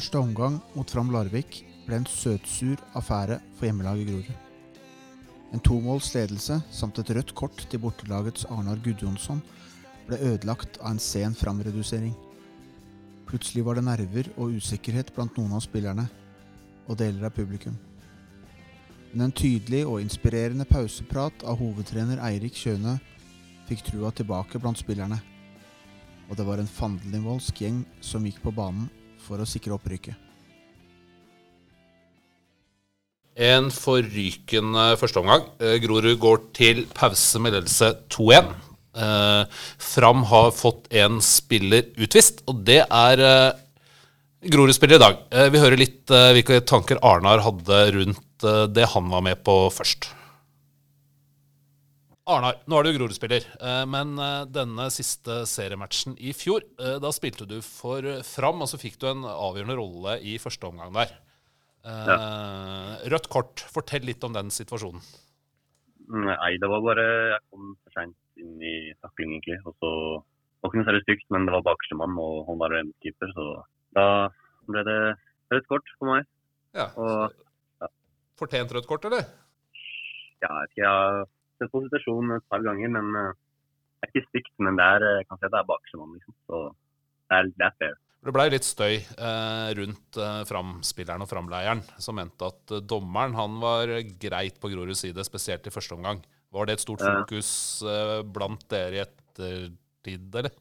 Første omgang mot Fram Larvik ble en søtsur affære for hjemmelaget Grorud. En tomåls ledelse samt et rødt kort til bortelagets Arnar Gudjonsson ble ødelagt av en sen framredusering. Plutselig var det nerver og usikkerhet blant noen av spillerne og deler av publikum. Men en tydelig og inspirerende pauseprat av hovedtrener Eirik Kjøne fikk trua tilbake blant spillerne. Og det var en fandenivoldsk gjeng som gikk på banen for å sikre opprykket. En forrykende førsteomgang. Eh, Grorud går til pause med ledelse 2-1. Eh, Fram har fått en spiller utvist, og det er eh, Grorud-spiller i dag. Vi hører litt hvilke tanker Arnar hadde rundt det han var med på først. Arnar, nå er du Grorud-spiller, eh, men eh, denne siste seriematchen i fjor, eh, da spilte du for Fram, og så fikk du en avgjørende rolle i første omgang der. Ja. Rødt kort, fortell litt om den situasjonen. Nei, det var bare Jeg kom for seint inn i takling, egentlig. Og så det var ikke noe særlig stygt, men det var bakerste mann, og han var keeper, så da ble det rødt kort for meg. Ja, Og Fortjent rødt kort, eller? ja, jeg vet ikke, sett på situasjonen et par ganger, men eh, det er ikke stygt. Men det er, jeg kan si at det er bakerste liksom. Så det er, det er fair. Det ble litt støy eh, rundt eh, Fram-spilleren og Framleieren, som mente at eh, dommeren han var greit på Groruds side, spesielt i første omgang. Var det et stort fokus eh, blant dere i ettertid, eller?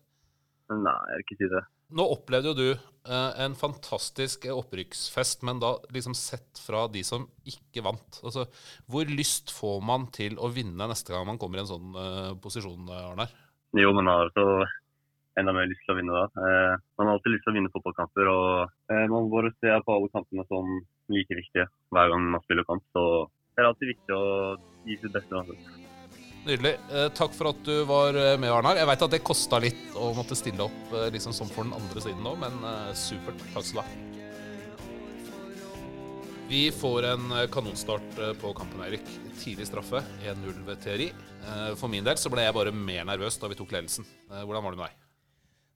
Nei, jeg vil ikke si det. Nå opplevde jo du eh, en fantastisk opprykksfest, men da liksom sett fra de som ikke vant. Altså, hvor lyst får man til å vinne neste gang man kommer i en sånn eh, posisjon, Arnar? Jo, man har så enda mer lyst til å vinne da. Eh, man har alltid lyst til å vinne fotballkamper, og eh, man bare ser på alle kampene som like viktige hver gang man spiller kamp. Så det er alltid viktig å gi sitt beste. uansett. Nydelig. Eh, takk for at du var eh, med, Arnar. Jeg veit at det kosta litt å måtte stille opp liksom som for den andre siden nå, men supert. Takk skal du ha. Vi får en kanonstart på kampen, Eirik. Tidlig straffe, 1-0 ved. Eh, For min del så ble jeg bare mer nervøs da vi tok ledelsen. Hvordan var det med deg?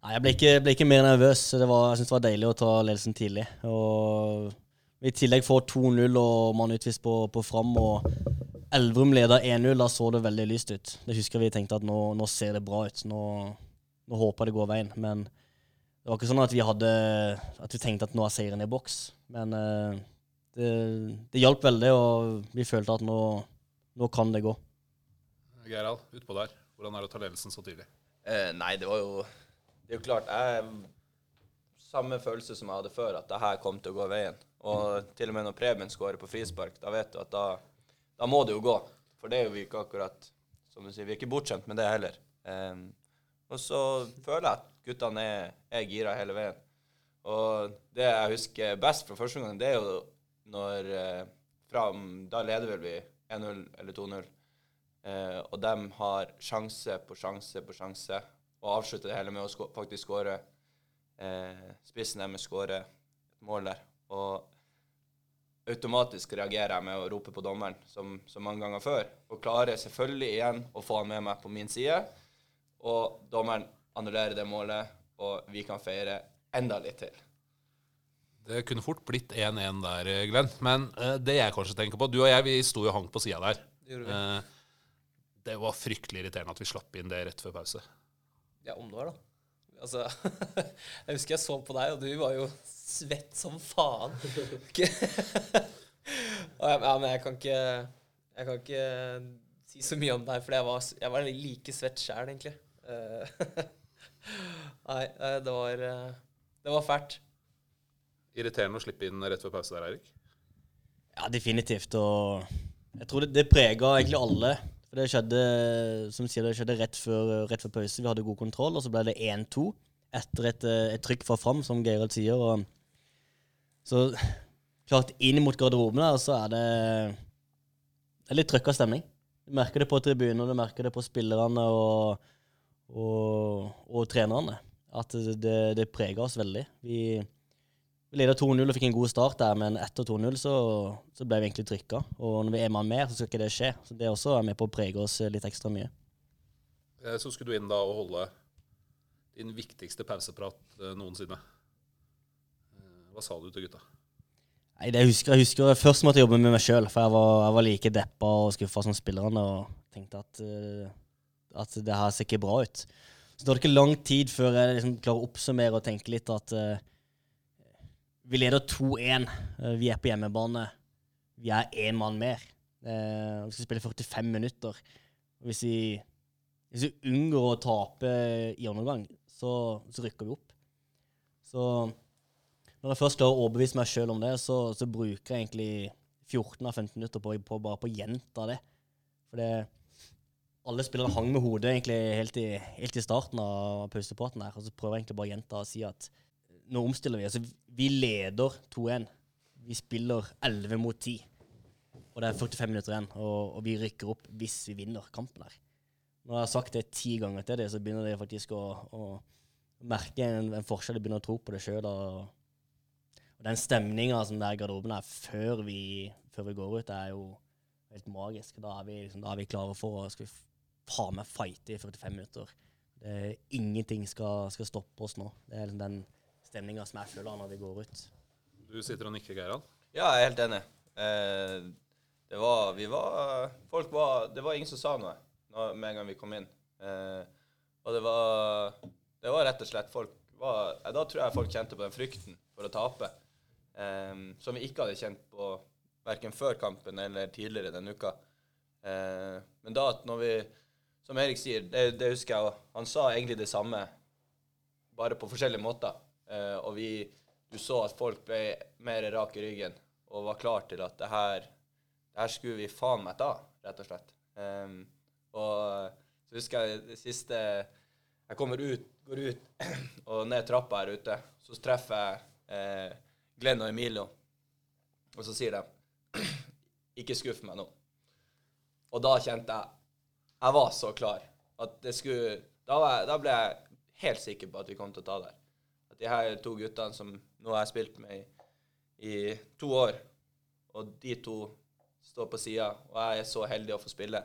Nei, jeg ble ikke, ble ikke mer nervøs. Var, jeg synes det var deilig å ta ledelsen tidlig. Og I tillegg får 2-0 og man utvist på, på Fram. Og Elverum leder 1-0. Da så det veldig lyst ut. Det husker vi tenkte at nå, nå ser det bra ut. Nå, nå håper det går veien. Men det var ikke sånn at vi hadde At vi tenkte at nå er seieren i boks. Men eh, det, det hjalp veldig, og vi følte at nå, nå kan det gå. Gerald, utpå der. Hvordan er det å ta ledelsen så tidlig? Eh, nei, det var jo Det er jo klart jeg Samme følelse som jeg hadde før, at det her kom til å gå veien. Og til og med når Preben skårer på frispark, da vet du at da, da må det jo gå. For det er jo vi ikke akkurat Som du sier, vi er ikke bortskjemt med det heller. Um, og så føler jeg at guttene er, er gira hele veien. Og det jeg husker best fra første gang, det er jo når eh, fram, Da leder vel vi 1-0 eller 2-0. Uh, og de har sjanse på sjanse på sjanse, og avslutter det hele med å faktisk skåre. Uh, spissen deres skårer et mål der. Og automatisk reagerer jeg med å rope på dommeren, som, så mange ganger før. Og klarer selvfølgelig igjen å få han med meg på min side. Og dommeren annullerer det målet, og vi kan feire enda litt til. Det kunne fort blitt 1-1 der, Glenn. Men uh, det jeg kanskje tenker på Du og jeg vi sto jo hang på sida der. Det. Eh, det var fryktelig irriterende at vi slapp inn det rett før pause. Ja, om det var, da. Altså, jeg husker jeg så på deg, og du var jo svett som faen. Okay. Ja, men jeg kan ikke Jeg kan ikke si så mye om deg, for jeg var, jeg var like svett sjæl, egentlig. Eh, Nei, eh, det var eh, Det var fælt. Irriterende å slippe inn rett før pause der, Eirik. Ja, definitivt. Og jeg tror det, det prega egentlig alle. For det skjedde som sier, det skjedde rett før, rett før pause. Vi hadde god kontroll, og så ble det 1-2 etter et, eh, et trykk fra fram, som Geirald sier. Og så klart inn mot garderoben der, så er det, det er litt trøkka stemning. Du merker det på tribunen, du merker det på spillerne og, og, og trenerne. At det, det, preger oss veldig. Vi, vi leda 2-0 og fikk en god start der, men etter 2-0 så, så ble vi egentlig trykka. Og når vi er med mer, så skal ikke det skje. Så det også er med på å prege oss litt ekstra mye. Eh, Så skulle du inn da og holde din viktigste pauseprat eh, noensinne. Eh, Hva sa du til gutta? Nei, det jeg husker jeg husker først måtte jeg jobbe med meg sjøl, for jeg var, jeg var like deppa og skuffa som spillerne og tenkte at, at det her ser ikke bra ut. Så det tar ikke lang tid før jeg liksom klarer å oppsummere og tenke litt at vi leder 2-1. Eh, vi er på hjemmebane. Vi er én mann mer. Eh, vi skal spille 45 minutter. Hvis vi, hvis vi unngår å tape i undergang, så, så rykker vi opp. Så når jeg først klarer å overbevise meg sjøl om det, så, så bruker jeg egentlig 14 av 15 minutter på, på bare på å gjenta det. For det, alle spillerne hang med hodet egentlig helt i, helt i starten av pausepraten her, og så prøver jeg egentlig bare å gjenta og si at nå omstiller vi. Altså, vi leder 2-1. Vi spiller 11 mot 10. Og det er 45 minutter igjen, og, og vi rykker opp hvis vi vinner kampen her. Når jeg har sagt det ti ganger til dem, så begynner de faktisk å, å merke en, en forskjell. De begynner å tro på det sjøl. Og, og den stemninga som det er i garderoben her før vi, før vi går ut, er jo helt magisk. Da er vi, liksom, da er vi klare for å skal vi faen meg fighte i 45 minutter. Det, ingenting skal, skal stoppe oss nå. Det er liksom den stemninga som jeg føler når vi går ut. Du sitter og nikker, Geirald. Ja, jeg er helt enig. Eh, det var Vi var Folk var Det var ingen som sa noe når, med en gang vi kom inn. Eh, og det var Det var rett og slett folk var, eh, Da tror jeg folk kjente på den frykten for å tape. Eh, som vi ikke hadde kjent på verken før kampen eller tidligere denne uka. Eh, men da at når vi Som Erik sier, det, det husker jeg òg. Han sa egentlig det samme, bare på forskjellige måter. Eh, og vi Du så at folk ble mer rak i ryggen og var klar til at det her det her skulle vi faen meg ta, rett og slett. Um, og så husker jeg det siste Jeg kommer ut, går ut og ned trappa her ute. Så treffer jeg eh, Glenn og Emilio, og så sier de Ikke skuff meg nå. Og da kjente jeg Jeg var så klar. At det skulle Da, jeg, da ble jeg helt sikker på at vi kom til å ta det her. De her to guttene som nå har jeg spilt med i, i to år, og de to står på sida, og jeg er så heldig å få spille,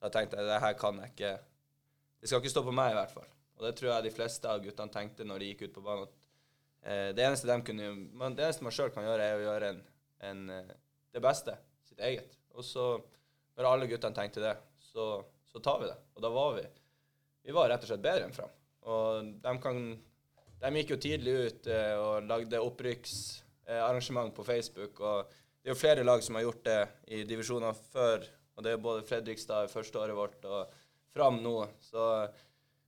da tenkte jeg det her kan jeg ikke Det skal ikke stå på meg, i hvert fall. Og det tror jeg de fleste av guttene tenkte når de gikk ut på banen. at eh, Det eneste de kunne man, Det eneste man sjøl kan gjøre, er å gjøre en, en, eh, det beste. Sitt eget. Og så, når alle guttene tenkte det, så, så tar vi det. Og da var vi Vi var rett og slett bedre enn fram. Og de kan De gikk jo tidlig ut eh, og lagde opprykksarrangement på Facebook. og det er jo flere lag som har gjort det i divisjoner før. Og det er både Fredrikstad i første året vårt og Fram nå. Så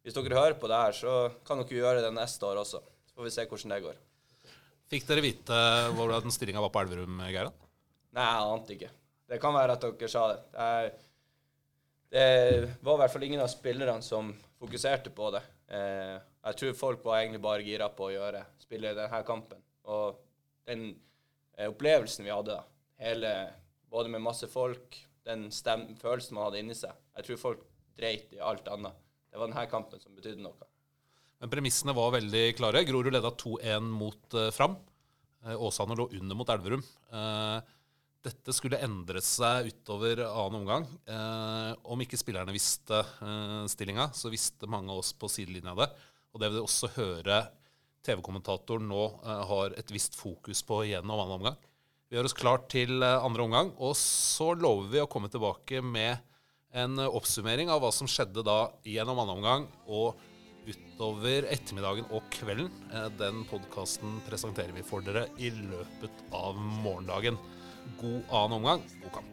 hvis dere hører på det her, så kan dere gjøre det neste år også. Så får vi se hvordan det går. Fikk dere vite hvordan stillinga var på Elverum, Geiran? Nei, jeg ante ikke. Det kan være at dere sa det. Det, det var i hvert fall ingen av spillerne som fokuserte på det. Eh, jeg tror folk var egentlig bare gira på å gjøre, spille denne kampen. Og den eh, opplevelsen vi hadde, da. Hele, både med masse folk, den følelsen man hadde inni seg. Jeg tror folk dreit i alt annet. Det var denne kampen som betydde noe. Men premissene var veldig klare. Grorud leda 2-1 mot uh, Fram. Uh, Åsane lå under mot Elverum. Dette skulle endre seg utover annen omgang. Eh, om ikke spillerne visste eh, stillinga, så visste mange av oss på sidelinja det. Og det vil du også høre TV-kommentatoren nå eh, har et visst fokus på gjennom annen omgang. Vi gjør oss klart til eh, andre omgang, og så lover vi å komme tilbake med en oppsummering av hva som skjedde da gjennom annen omgang og utover ettermiddagen og kvelden. Eh, Den podkasten presenterer vi for dere i løpet av morgendagen. God annen omgang, god kamp.